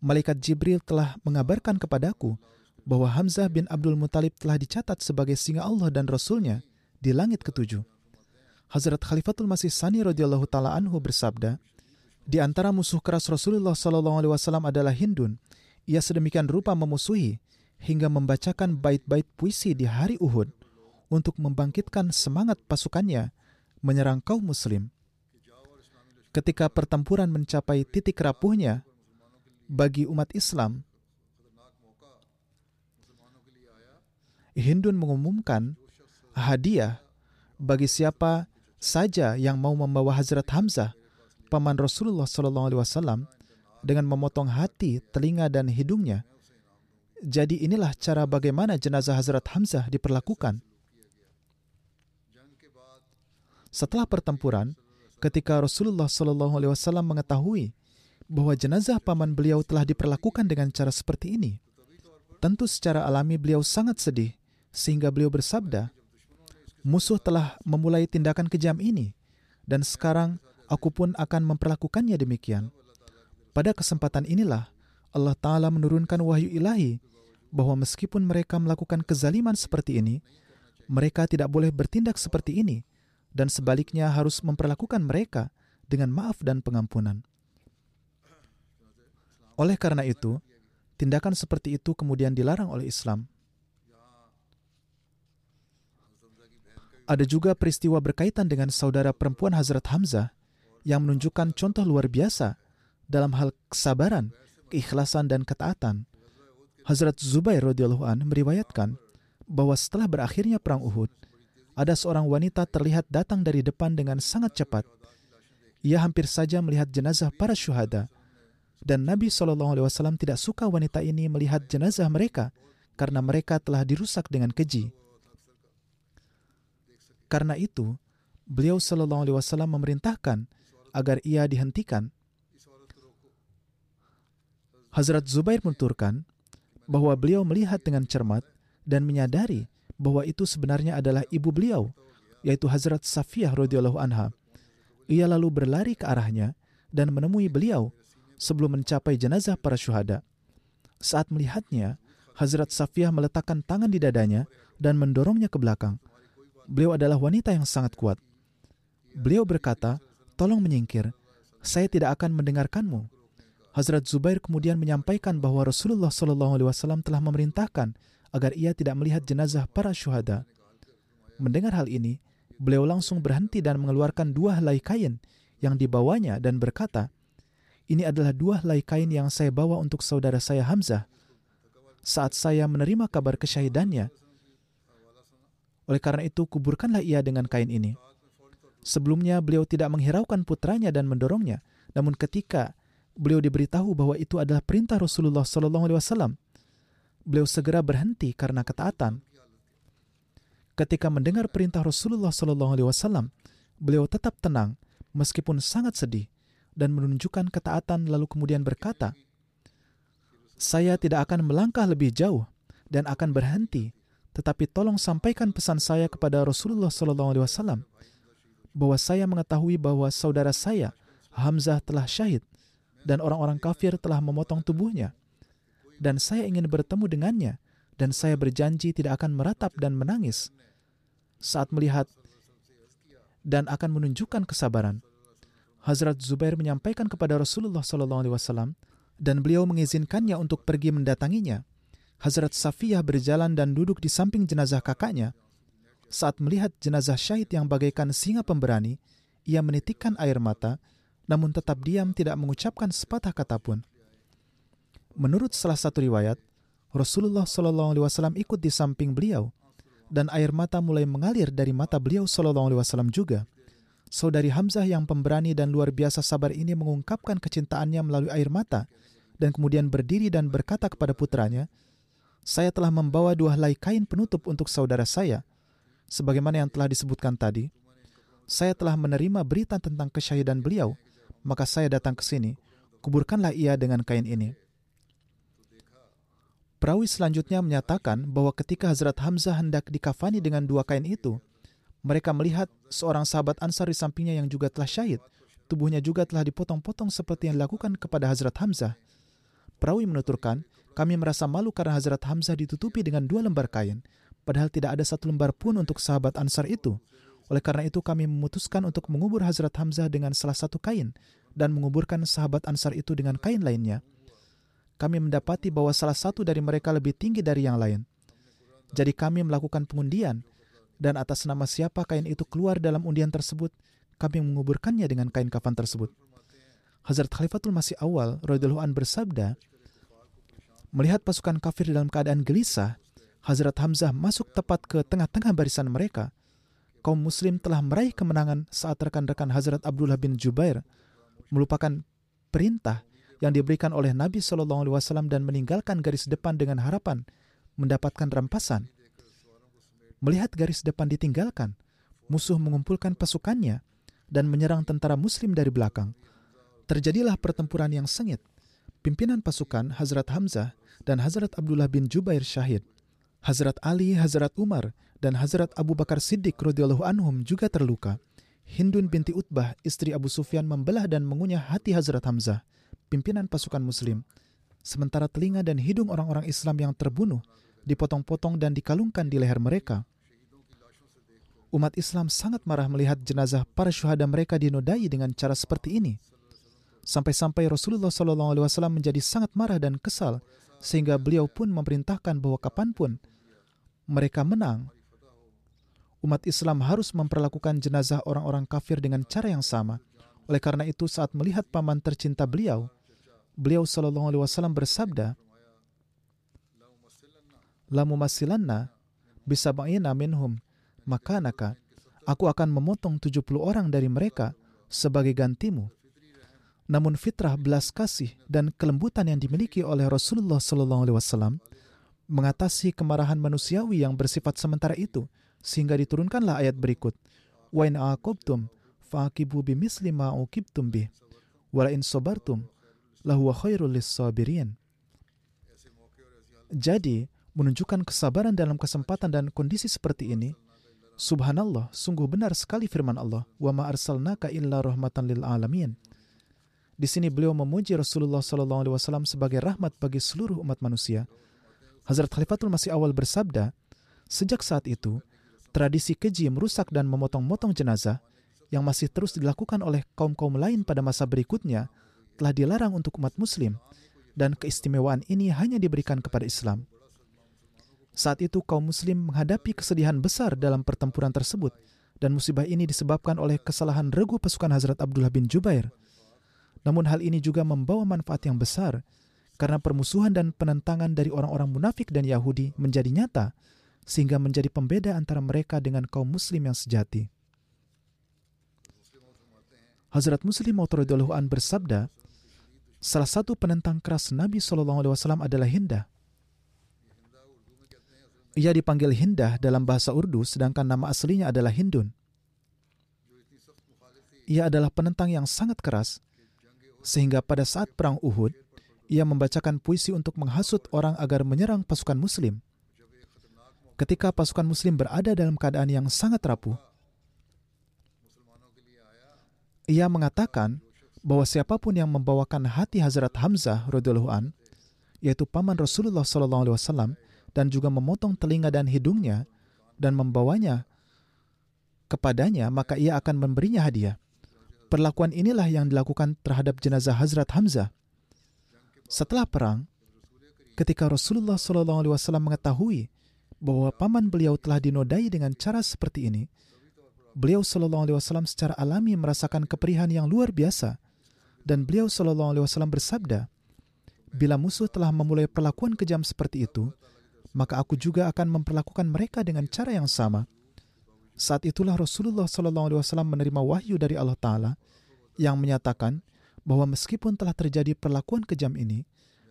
malaikat Jibril telah mengabarkan kepadaku bahwa Hamzah bin Abdul Muthalib telah dicatat sebagai singa Allah dan Rasulnya di langit ketujuh. Hazrat Khalifatul Masih Sani radhiyallahu taala anhu bersabda, di antara musuh keras Rasulullah Shallallahu alaihi wasallam adalah Hindun. Ia sedemikian rupa memusuhi hingga membacakan bait-bait puisi di hari Uhud untuk membangkitkan semangat pasukannya menyerang kaum muslim. Ketika pertempuran mencapai titik rapuhnya bagi umat Islam, Hindun mengumumkan hadiah bagi siapa saja yang mau membawa Hazrat Hamzah, paman Rasulullah Wasallam, dengan memotong hati, telinga, dan hidungnya. Jadi inilah cara bagaimana jenazah Hazrat Hamzah diperlakukan. Setelah pertempuran, ketika Rasulullah Wasallam mengetahui bahwa jenazah paman beliau telah diperlakukan dengan cara seperti ini, tentu secara alami beliau sangat sedih sehingga beliau bersabda, "Musuh telah memulai tindakan kejam ini, dan sekarang aku pun akan memperlakukannya demikian." Pada kesempatan inilah Allah Ta'ala menurunkan wahyu ilahi bahwa meskipun mereka melakukan kezaliman seperti ini, mereka tidak boleh bertindak seperti ini, dan sebaliknya harus memperlakukan mereka dengan maaf dan pengampunan. Oleh karena itu, tindakan seperti itu kemudian dilarang oleh Islam. Ada juga peristiwa berkaitan dengan saudara perempuan Hazrat Hamzah yang menunjukkan contoh luar biasa dalam hal kesabaran, keikhlasan, dan ketaatan. Hazrat Zubair radhiyallahu an meriwayatkan bahwa setelah berakhirnya perang Uhud, ada seorang wanita terlihat datang dari depan dengan sangat cepat. Ia hampir saja melihat jenazah para syuhada. Dan Nabi SAW tidak suka wanita ini melihat jenazah mereka karena mereka telah dirusak dengan keji. Karena itu, beliau Shallallahu Alaihi Wasallam memerintahkan agar ia dihentikan. Hazrat Zubair menuturkan bahwa beliau melihat dengan cermat dan menyadari bahwa itu sebenarnya adalah ibu beliau, yaitu Hazrat Safiyah radhiyallahu anha. Ia lalu berlari ke arahnya dan menemui beliau sebelum mencapai jenazah para syuhada. Saat melihatnya, Hazrat Safiyah meletakkan tangan di dadanya dan mendorongnya ke belakang. Beliau adalah wanita yang sangat kuat. Beliau berkata, "Tolong menyingkir, saya tidak akan mendengarkanmu." Hazrat Zubair kemudian menyampaikan bahwa Rasulullah Wasallam telah memerintahkan agar ia tidak melihat jenazah para syuhada. Mendengar hal ini, beliau langsung berhenti dan mengeluarkan dua helai kain yang dibawanya dan berkata, "Ini adalah dua helai kain yang saya bawa untuk saudara saya Hamzah. Saat saya menerima kabar kesyahidannya, oleh karena itu, kuburkanlah ia dengan kain ini. Sebelumnya, beliau tidak menghiraukan putranya dan mendorongnya. Namun ketika beliau diberitahu bahwa itu adalah perintah Rasulullah SAW, beliau segera berhenti karena ketaatan. Ketika mendengar perintah Rasulullah SAW, beliau tetap tenang meskipun sangat sedih dan menunjukkan ketaatan lalu kemudian berkata, "Saya tidak akan melangkah lebih jauh dan akan berhenti tetapi tolong sampaikan pesan saya kepada Rasulullah SAW bahwa saya mengetahui bahwa saudara saya Hamzah telah syahid dan orang-orang kafir telah memotong tubuhnya dan saya ingin bertemu dengannya dan saya berjanji tidak akan meratap dan menangis saat melihat dan akan menunjukkan kesabaran. Hazrat Zubair menyampaikan kepada Rasulullah SAW dan beliau mengizinkannya untuk pergi mendatanginya Hazrat Safiyah berjalan dan duduk di samping jenazah kakaknya. Saat melihat jenazah syahid yang bagaikan singa pemberani, ia menitikkan air mata, namun tetap diam tidak mengucapkan sepatah kata pun. Menurut salah satu riwayat, Rasulullah Shallallahu Alaihi Wasallam ikut di samping beliau, dan air mata mulai mengalir dari mata beliau Shallallahu Alaihi Wasallam juga. Saudari Hamzah yang pemberani dan luar biasa sabar ini mengungkapkan kecintaannya melalui air mata, dan kemudian berdiri dan berkata kepada putranya, saya telah membawa dua helai kain penutup untuk saudara saya. Sebagaimana yang telah disebutkan tadi, saya telah menerima berita tentang kesyahidan beliau, maka saya datang ke sini. Kuburkanlah ia dengan kain ini. Perawi selanjutnya menyatakan bahwa ketika Hazrat Hamzah hendak dikafani dengan dua kain itu, mereka melihat seorang sahabat Ansar di sampingnya yang juga telah syahid. Tubuhnya juga telah dipotong-potong seperti yang dilakukan kepada Hazrat Hamzah. Perawi menuturkan, kami merasa malu karena Hazrat Hamzah ditutupi dengan dua lembar kain, padahal tidak ada satu lembar pun untuk sahabat Ansar itu. Oleh karena itu kami memutuskan untuk mengubur Hazrat Hamzah dengan salah satu kain dan menguburkan sahabat Ansar itu dengan kain lainnya. Kami mendapati bahwa salah satu dari mereka lebih tinggi dari yang lain. Jadi kami melakukan pengundian dan atas nama siapa kain itu keluar dalam undian tersebut, kami menguburkannya dengan kain kafan tersebut. Hazrat Khalifatul Masih Awal radhiyallahu bersabda, melihat pasukan kafir dalam keadaan gelisah, Hazrat Hamzah masuk tepat ke tengah-tengah barisan mereka. Kaum muslim telah meraih kemenangan saat rekan-rekan Hazrat Abdullah bin Jubair melupakan perintah yang diberikan oleh Nabi Shallallahu Alaihi Wasallam dan meninggalkan garis depan dengan harapan mendapatkan rampasan. Melihat garis depan ditinggalkan, musuh mengumpulkan pasukannya dan menyerang tentara Muslim dari belakang. Terjadilah pertempuran yang sengit. Pimpinan pasukan Hazrat Hamzah dan Hazrat Abdullah bin Jubair syahid. Hazrat Ali, Hazrat Umar, dan Hazrat Abu Bakar Siddiq radhiyallahu anhum juga terluka. Hindun binti Utbah, istri Abu Sufyan membelah dan mengunyah hati Hazrat Hamzah, pimpinan pasukan muslim. Sementara telinga dan hidung orang-orang Islam yang terbunuh dipotong-potong dan dikalungkan di leher mereka. Umat Islam sangat marah melihat jenazah para syuhada mereka dinodai dengan cara seperti ini. Sampai-sampai Rasulullah SAW menjadi sangat marah dan kesal, sehingga beliau pun memerintahkan bahwa kapan pun mereka menang, umat Islam harus memperlakukan jenazah orang-orang kafir dengan cara yang sama. Oleh karena itu, saat melihat paman tercinta beliau, beliau Shallallahu Alaihi Wasallam bersabda, "Lamu masilanna bisa minhum makanaka, aku akan memotong 70 orang dari mereka sebagai gantimu." Namun fitrah belas kasih dan kelembutan yang dimiliki oleh Rasulullah Shallallahu Alaihi Wasallam mengatasi kemarahan manusiawi yang bersifat sementara itu sehingga diturunkanlah ayat berikut. Wa bimisli ma uqibtum bih. Wa in sabartum lahu khairul jadi menunjukkan kesabaran dalam kesempatan dan kondisi seperti ini subhanallah sungguh benar sekali firman Allah wa ma arsalnaka illa rahmatan lil alamin di sini beliau memuji Rasulullah Wasallam sebagai rahmat bagi seluruh umat manusia. Hazrat Khalifatul Masih Awal bersabda, sejak saat itu, tradisi keji merusak dan memotong-motong jenazah yang masih terus dilakukan oleh kaum-kaum lain pada masa berikutnya telah dilarang untuk umat muslim dan keistimewaan ini hanya diberikan kepada Islam. Saat itu kaum muslim menghadapi kesedihan besar dalam pertempuran tersebut dan musibah ini disebabkan oleh kesalahan regu pasukan Hazrat Abdullah bin Jubair – namun hal ini juga membawa manfaat yang besar karena permusuhan dan penentangan dari orang-orang munafik dan Yahudi menjadi nyata sehingga menjadi pembeda antara mereka dengan kaum muslim yang sejati. Hazrat Muslim Maud an bersabda, salah satu penentang keras Nabi SAW adalah Hindah. Ia dipanggil Hindah dalam bahasa Urdu sedangkan nama aslinya adalah Hindun. Ia adalah penentang yang sangat keras sehingga pada saat perang Uhud, ia membacakan puisi untuk menghasut orang agar menyerang pasukan Muslim. Ketika pasukan Muslim berada dalam keadaan yang sangat rapuh, ia mengatakan bahwa siapa pun yang membawakan hati Hazrat Hamzah radhiyallahu an, yaitu paman Rasulullah sallallahu alaihi wasallam dan juga memotong telinga dan hidungnya dan membawanya kepadanya, maka ia akan memberinya hadiah. Perlakuan inilah yang dilakukan terhadap jenazah Hazrat Hamzah. Setelah perang, ketika Rasulullah SAW mengetahui bahwa paman beliau telah dinodai dengan cara seperti ini, beliau SAW secara alami merasakan keperihan yang luar biasa, dan beliau SAW bersabda, "Bila musuh telah memulai perlakuan kejam seperti itu, maka aku juga akan memperlakukan mereka dengan cara yang sama." Saat itulah Rasulullah SAW menerima wahyu dari Allah Ta'ala yang menyatakan bahwa meskipun telah terjadi perlakuan kejam ini,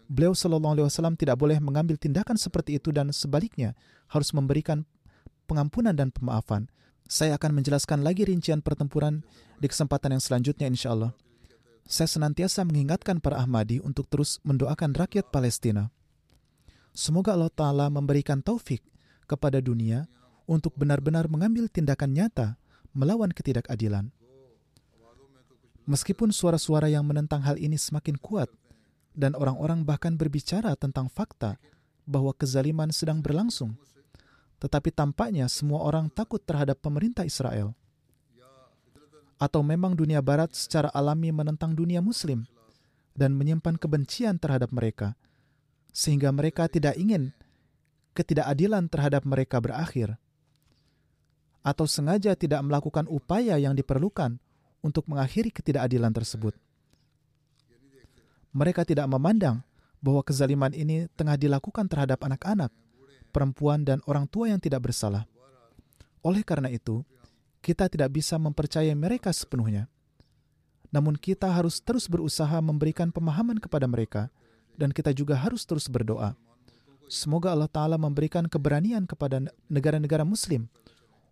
beliau SAW tidak boleh mengambil tindakan seperti itu dan sebaliknya harus memberikan pengampunan dan pemaafan. Saya akan menjelaskan lagi rincian pertempuran di kesempatan yang selanjutnya insya Allah. Saya senantiasa mengingatkan para Ahmadi untuk terus mendoakan rakyat Palestina. Semoga Allah Ta'ala memberikan taufik kepada dunia untuk benar-benar mengambil tindakan nyata melawan ketidakadilan. Meskipun suara-suara yang menentang hal ini semakin kuat, dan orang-orang bahkan berbicara tentang fakta bahwa kezaliman sedang berlangsung. Tetapi tampaknya semua orang takut terhadap pemerintah Israel. Atau memang dunia barat secara alami menentang dunia muslim dan menyimpan kebencian terhadap mereka, sehingga mereka tidak ingin ketidakadilan terhadap mereka berakhir atau sengaja tidak melakukan upaya yang diperlukan untuk mengakhiri ketidakadilan tersebut. Mereka tidak memandang bahwa kezaliman ini tengah dilakukan terhadap anak-anak, perempuan, dan orang tua yang tidak bersalah. Oleh karena itu, kita tidak bisa mempercayai mereka sepenuhnya. Namun, kita harus terus berusaha memberikan pemahaman kepada mereka, dan kita juga harus terus berdoa. Semoga Allah Ta'ala memberikan keberanian kepada negara-negara Muslim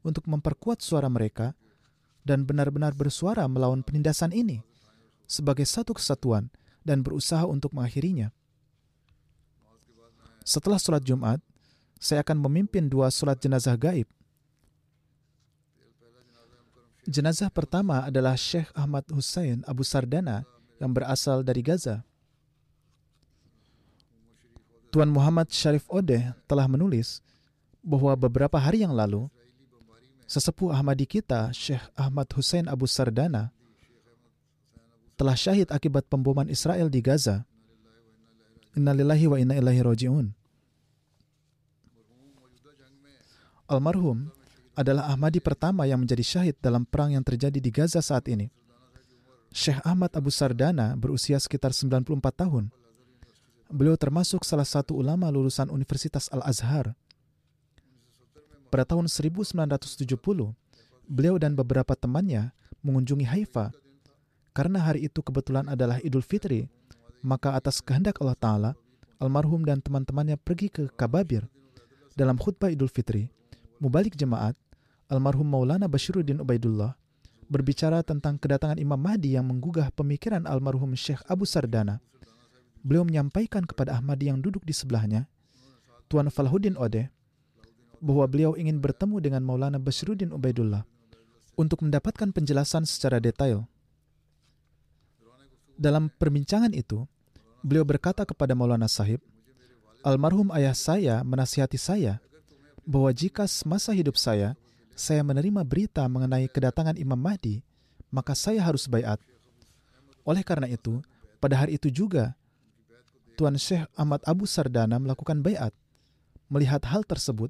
untuk memperkuat suara mereka dan benar-benar bersuara melawan penindasan ini sebagai satu kesatuan dan berusaha untuk mengakhirinya. Setelah sholat Jumat, saya akan memimpin dua sholat jenazah gaib. Jenazah pertama adalah Syekh Ahmad Hussein Abu Sardana yang berasal dari Gaza. Tuan Muhammad Sharif Odeh telah menulis bahwa beberapa hari yang lalu, sesepuh Ahmadi kita, Syekh Ahmad Hussein Abu Sardana, telah syahid akibat pemboman Israel di Gaza. Innalillahi wa inna ilaihi raji'un. Almarhum adalah Ahmadi pertama yang menjadi syahid dalam perang yang terjadi di Gaza saat ini. Syekh Ahmad Abu Sardana berusia sekitar 94 tahun. Beliau termasuk salah satu ulama lulusan Universitas Al-Azhar pada tahun 1970, beliau dan beberapa temannya mengunjungi Haifa. Karena hari itu kebetulan adalah Idul Fitri, maka atas kehendak Allah Ta'ala, almarhum dan teman-temannya pergi ke Kababir. Dalam khutbah Idul Fitri, mubalik jemaat, almarhum Maulana Bashiruddin Ubaidullah berbicara tentang kedatangan Imam Mahdi yang menggugah pemikiran almarhum Syekh Abu Sardana. Beliau menyampaikan kepada Ahmadi yang duduk di sebelahnya, Tuan Falhuddin Odeh, bahwa beliau ingin bertemu dengan Maulana Basruddin Ubaidullah untuk mendapatkan penjelasan secara detail. Dalam perbincangan itu, beliau berkata kepada Maulana Sahib, Almarhum ayah saya menasihati saya bahwa jika semasa hidup saya, saya menerima berita mengenai kedatangan Imam Mahdi, maka saya harus bayat. Oleh karena itu, pada hari itu juga, Tuan Syekh Ahmad Abu Sardana melakukan bayat. Melihat hal tersebut,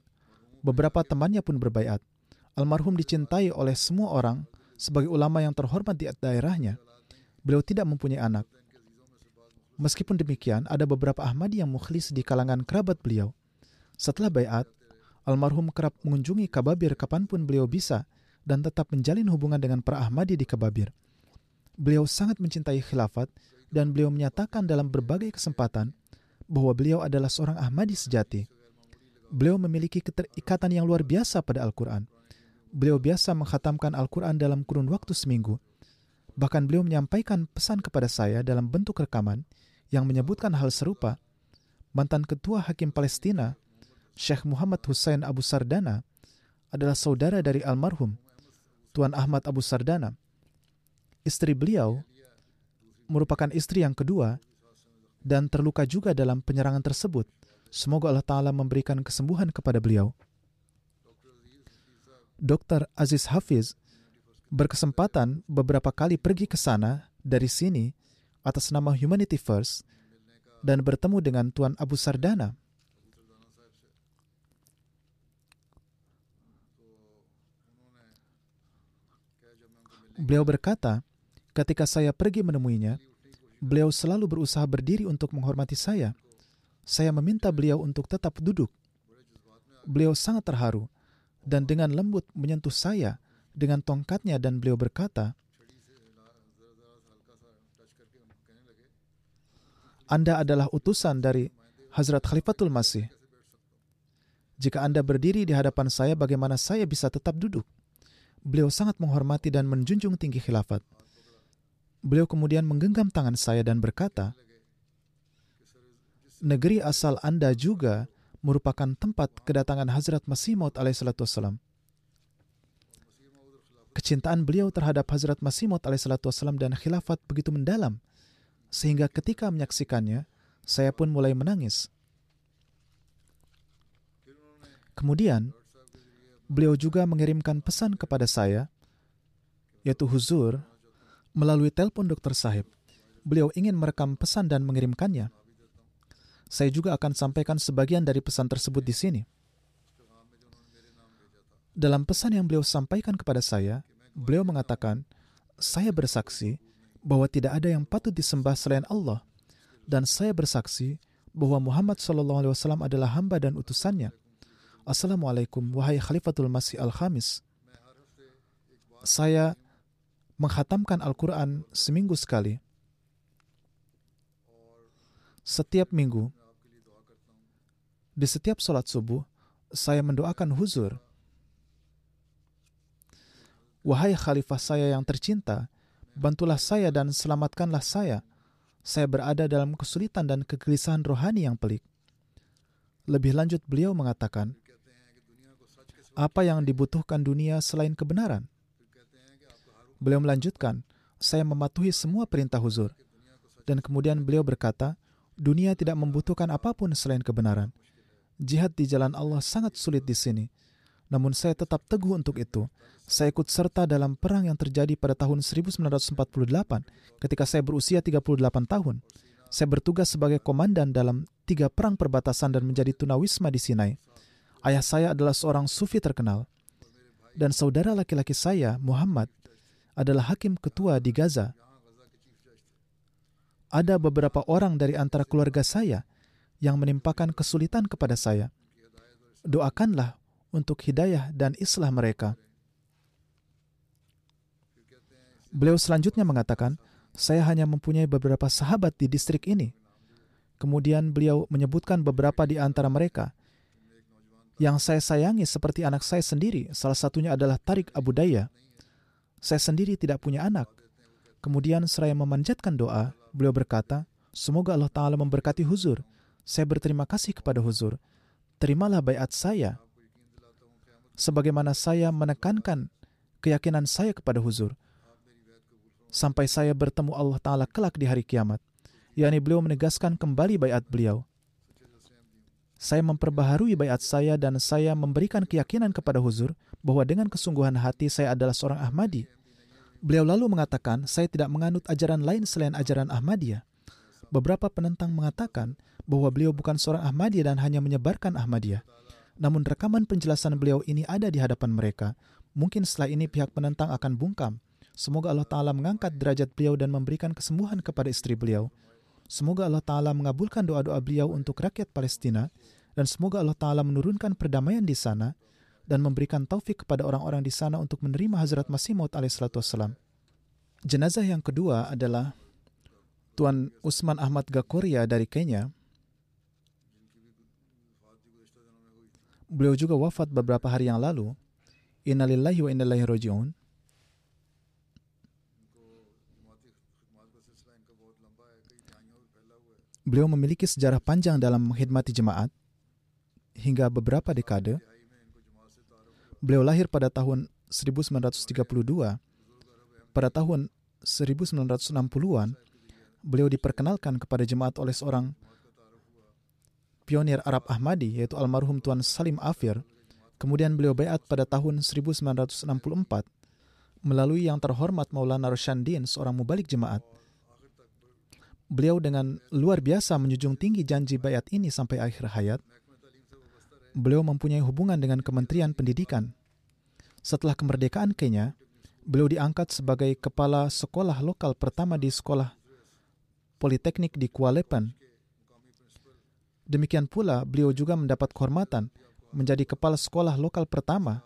Beberapa temannya pun berbaiat. Almarhum dicintai oleh semua orang sebagai ulama yang terhormat di daerahnya. Beliau tidak mempunyai anak. Meskipun demikian, ada beberapa Ahmadi yang mukhlis di kalangan kerabat beliau. Setelah bayat, almarhum kerap mengunjungi Kababir kapan pun beliau bisa dan tetap menjalin hubungan dengan para Ahmadi di Kababir. Beliau sangat mencintai khilafat dan beliau menyatakan dalam berbagai kesempatan bahwa beliau adalah seorang Ahmadi sejati beliau memiliki keterikatan yang luar biasa pada Al-Quran. Beliau biasa menghatamkan Al-Quran dalam kurun waktu seminggu. Bahkan beliau menyampaikan pesan kepada saya dalam bentuk rekaman yang menyebutkan hal serupa. Mantan Ketua Hakim Palestina, Syekh Muhammad Hussein Abu Sardana, adalah saudara dari almarhum Tuan Ahmad Abu Sardana. Istri beliau merupakan istri yang kedua dan terluka juga dalam penyerangan tersebut – Semoga Allah Ta'ala memberikan kesembuhan kepada beliau. Dr. Aziz Hafiz berkesempatan beberapa kali pergi ke sana dari sini atas nama Humanity First dan bertemu dengan Tuan Abu Sardana. Beliau berkata, ketika saya pergi menemuinya, beliau selalu berusaha berdiri untuk menghormati saya saya meminta beliau untuk tetap duduk. Beliau sangat terharu dan dengan lembut menyentuh saya dengan tongkatnya dan beliau berkata, Anda adalah utusan dari Hazrat Khalifatul Masih. Jika Anda berdiri di hadapan saya, bagaimana saya bisa tetap duduk? Beliau sangat menghormati dan menjunjung tinggi khilafat. Beliau kemudian menggenggam tangan saya dan berkata, negeri asal Anda juga merupakan tempat kedatangan Hazrat Masih Maud alaihissalam. Kecintaan beliau terhadap Hazrat Masih Maud alaihissalam dan khilafat begitu mendalam, sehingga ketika menyaksikannya, saya pun mulai menangis. Kemudian, beliau juga mengirimkan pesan kepada saya, yaitu huzur, melalui telepon dokter sahib. Beliau ingin merekam pesan dan mengirimkannya. Saya juga akan sampaikan sebagian dari pesan tersebut di sini. Dalam pesan yang beliau sampaikan kepada saya, beliau mengatakan, "Saya bersaksi bahwa tidak ada yang patut disembah selain Allah, dan saya bersaksi bahwa Muhammad SAW adalah hamba dan utusannya. Assalamualaikum, wahai Khalifatul Masih Al-Khamis. Saya menghatamkan Al-Quran seminggu sekali. Setiap minggu, di setiap sholat subuh, saya mendoakan huzur. Wahai khalifah saya yang tercinta, bantulah saya dan selamatkanlah saya. Saya berada dalam kesulitan dan kegelisahan rohani yang pelik. Lebih lanjut beliau mengatakan, apa yang dibutuhkan dunia selain kebenaran? Beliau melanjutkan, saya mematuhi semua perintah huzur. Dan kemudian beliau berkata, dunia tidak membutuhkan apa pun selain kebenaran. Jihad di jalan Allah sangat sulit di sini. Namun saya tetap teguh untuk itu. Saya ikut serta dalam perang yang terjadi pada tahun 1948 ketika saya berusia 38 tahun. Saya bertugas sebagai komandan dalam tiga perang perbatasan dan menjadi tunawisma di Sinai. Ayah saya adalah seorang sufi terkenal. Dan saudara laki-laki saya, Muhammad, adalah hakim ketua di Gaza. Ada beberapa orang dari antara keluarga saya yang menimpakan kesulitan kepada saya. Doakanlah untuk hidayah dan islah mereka. Beliau selanjutnya mengatakan, saya hanya mempunyai beberapa sahabat di distrik ini. Kemudian beliau menyebutkan beberapa di antara mereka. Yang saya sayangi seperti anak saya sendiri, salah satunya adalah Tarik Abu Daya. Saya sendiri tidak punya anak. Kemudian seraya memanjatkan doa, beliau berkata, Semoga Allah Ta'ala memberkati huzur saya berterima kasih kepada Huzur. Terimalah bayat saya. Sebagaimana saya menekankan keyakinan saya kepada Huzur. Sampai saya bertemu Allah Ta'ala kelak di hari kiamat. yakni beliau menegaskan kembali bayat beliau. Saya memperbaharui bayat saya dan saya memberikan keyakinan kepada Huzur bahwa dengan kesungguhan hati saya adalah seorang Ahmadi. Beliau lalu mengatakan, saya tidak menganut ajaran lain selain ajaran Ahmadiyah. Beberapa penentang mengatakan bahwa beliau bukan seorang Ahmadiyah dan hanya menyebarkan Ahmadiyah. Namun rekaman penjelasan beliau ini ada di hadapan mereka. Mungkin setelah ini pihak penentang akan bungkam. Semoga Allah Ta'ala mengangkat derajat beliau dan memberikan kesembuhan kepada istri beliau. Semoga Allah Ta'ala mengabulkan doa-doa beliau untuk rakyat Palestina dan semoga Allah Ta'ala menurunkan perdamaian di sana dan memberikan taufik kepada orang-orang di sana untuk menerima Hazrat Masih Maud. Jenazah yang kedua adalah Tuan Usman Ahmad Gakoria dari Kenya Beliau juga wafat beberapa hari yang lalu. Innalillahi wa innalillahi roji'un. Beliau memiliki sejarah panjang dalam mengkhidmati jemaat hingga beberapa dekade. Beliau lahir pada tahun 1932. Pada tahun 1960-an, beliau diperkenalkan kepada jemaat oleh seorang pionir Arab Ahmadi yaitu almarhum Tuan Salim Afir. Kemudian beliau bayat pada tahun 1964 melalui yang terhormat Maulana Roshandin, seorang mubalik jemaat. Beliau dengan luar biasa menjunjung tinggi janji bayat ini sampai akhir hayat. Beliau mempunyai hubungan dengan Kementerian Pendidikan. Setelah kemerdekaan Kenya, beliau diangkat sebagai kepala sekolah lokal pertama di sekolah politeknik di Kuala Demikian pula, beliau juga mendapat kehormatan menjadi kepala sekolah lokal pertama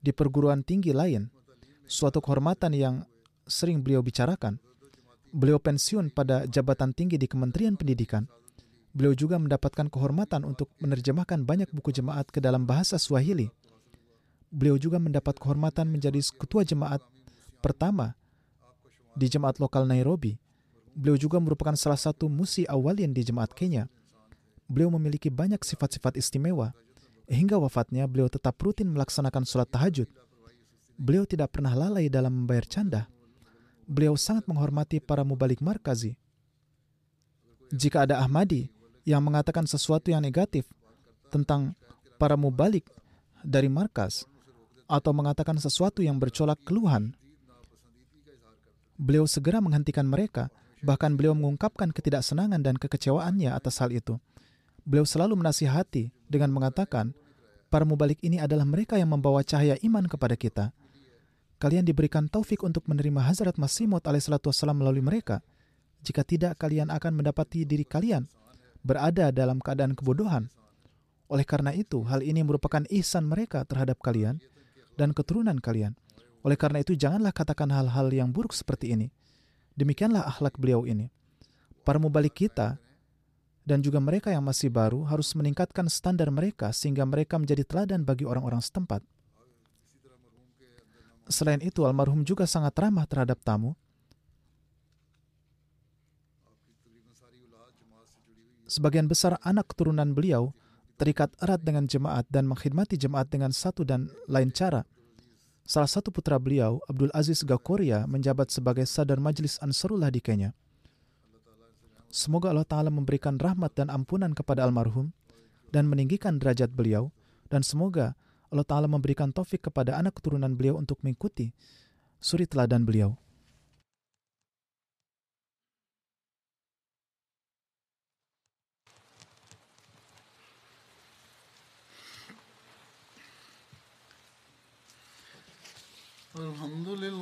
di perguruan tinggi lain, suatu kehormatan yang sering beliau bicarakan. Beliau pensiun pada jabatan tinggi di Kementerian Pendidikan. Beliau juga mendapatkan kehormatan untuk menerjemahkan banyak buku jemaat ke dalam bahasa Swahili. Beliau juga mendapat kehormatan menjadi ketua jemaat pertama di jemaat lokal Nairobi. Beliau juga merupakan salah satu musi awalin di jemaat Kenya beliau memiliki banyak sifat-sifat istimewa. Hingga wafatnya, beliau tetap rutin melaksanakan sholat tahajud. Beliau tidak pernah lalai dalam membayar canda. Beliau sangat menghormati para mubalik markazi, Jika ada Ahmadi yang mengatakan sesuatu yang negatif tentang para mubalik dari markas atau mengatakan sesuatu yang bercolak keluhan, beliau segera menghentikan mereka. Bahkan beliau mengungkapkan ketidaksenangan dan kekecewaannya atas hal itu. Beliau selalu menasihati dengan mengatakan, para mubalik ini adalah mereka yang membawa cahaya iman kepada kita. Kalian diberikan taufik untuk menerima Hazrat Masih Maud alaihissalam melalui mereka. Jika tidak, kalian akan mendapati diri kalian berada dalam keadaan kebodohan. Oleh karena itu, hal ini merupakan ihsan mereka terhadap kalian dan keturunan kalian. Oleh karena itu, janganlah katakan hal-hal yang buruk seperti ini. Demikianlah akhlak beliau ini. Para mubalik kita dan juga mereka yang masih baru harus meningkatkan standar mereka sehingga mereka menjadi teladan bagi orang-orang setempat. Selain itu, almarhum juga sangat ramah terhadap tamu. Sebagian besar anak keturunan beliau terikat erat dengan jemaat dan mengkhidmati jemaat dengan satu dan lain cara – Salah satu putra beliau, Abdul Aziz Gakoria, menjabat sebagai sadar majlis Ansarullah di Kenya. Semoga Allah Ta'ala memberikan rahmat dan ampunan kepada almarhum dan meninggikan derajat beliau dan semoga Allah Ta'ala memberikan taufik kepada anak keturunan beliau untuk mengikuti suri teladan beliau. Alhamdulillah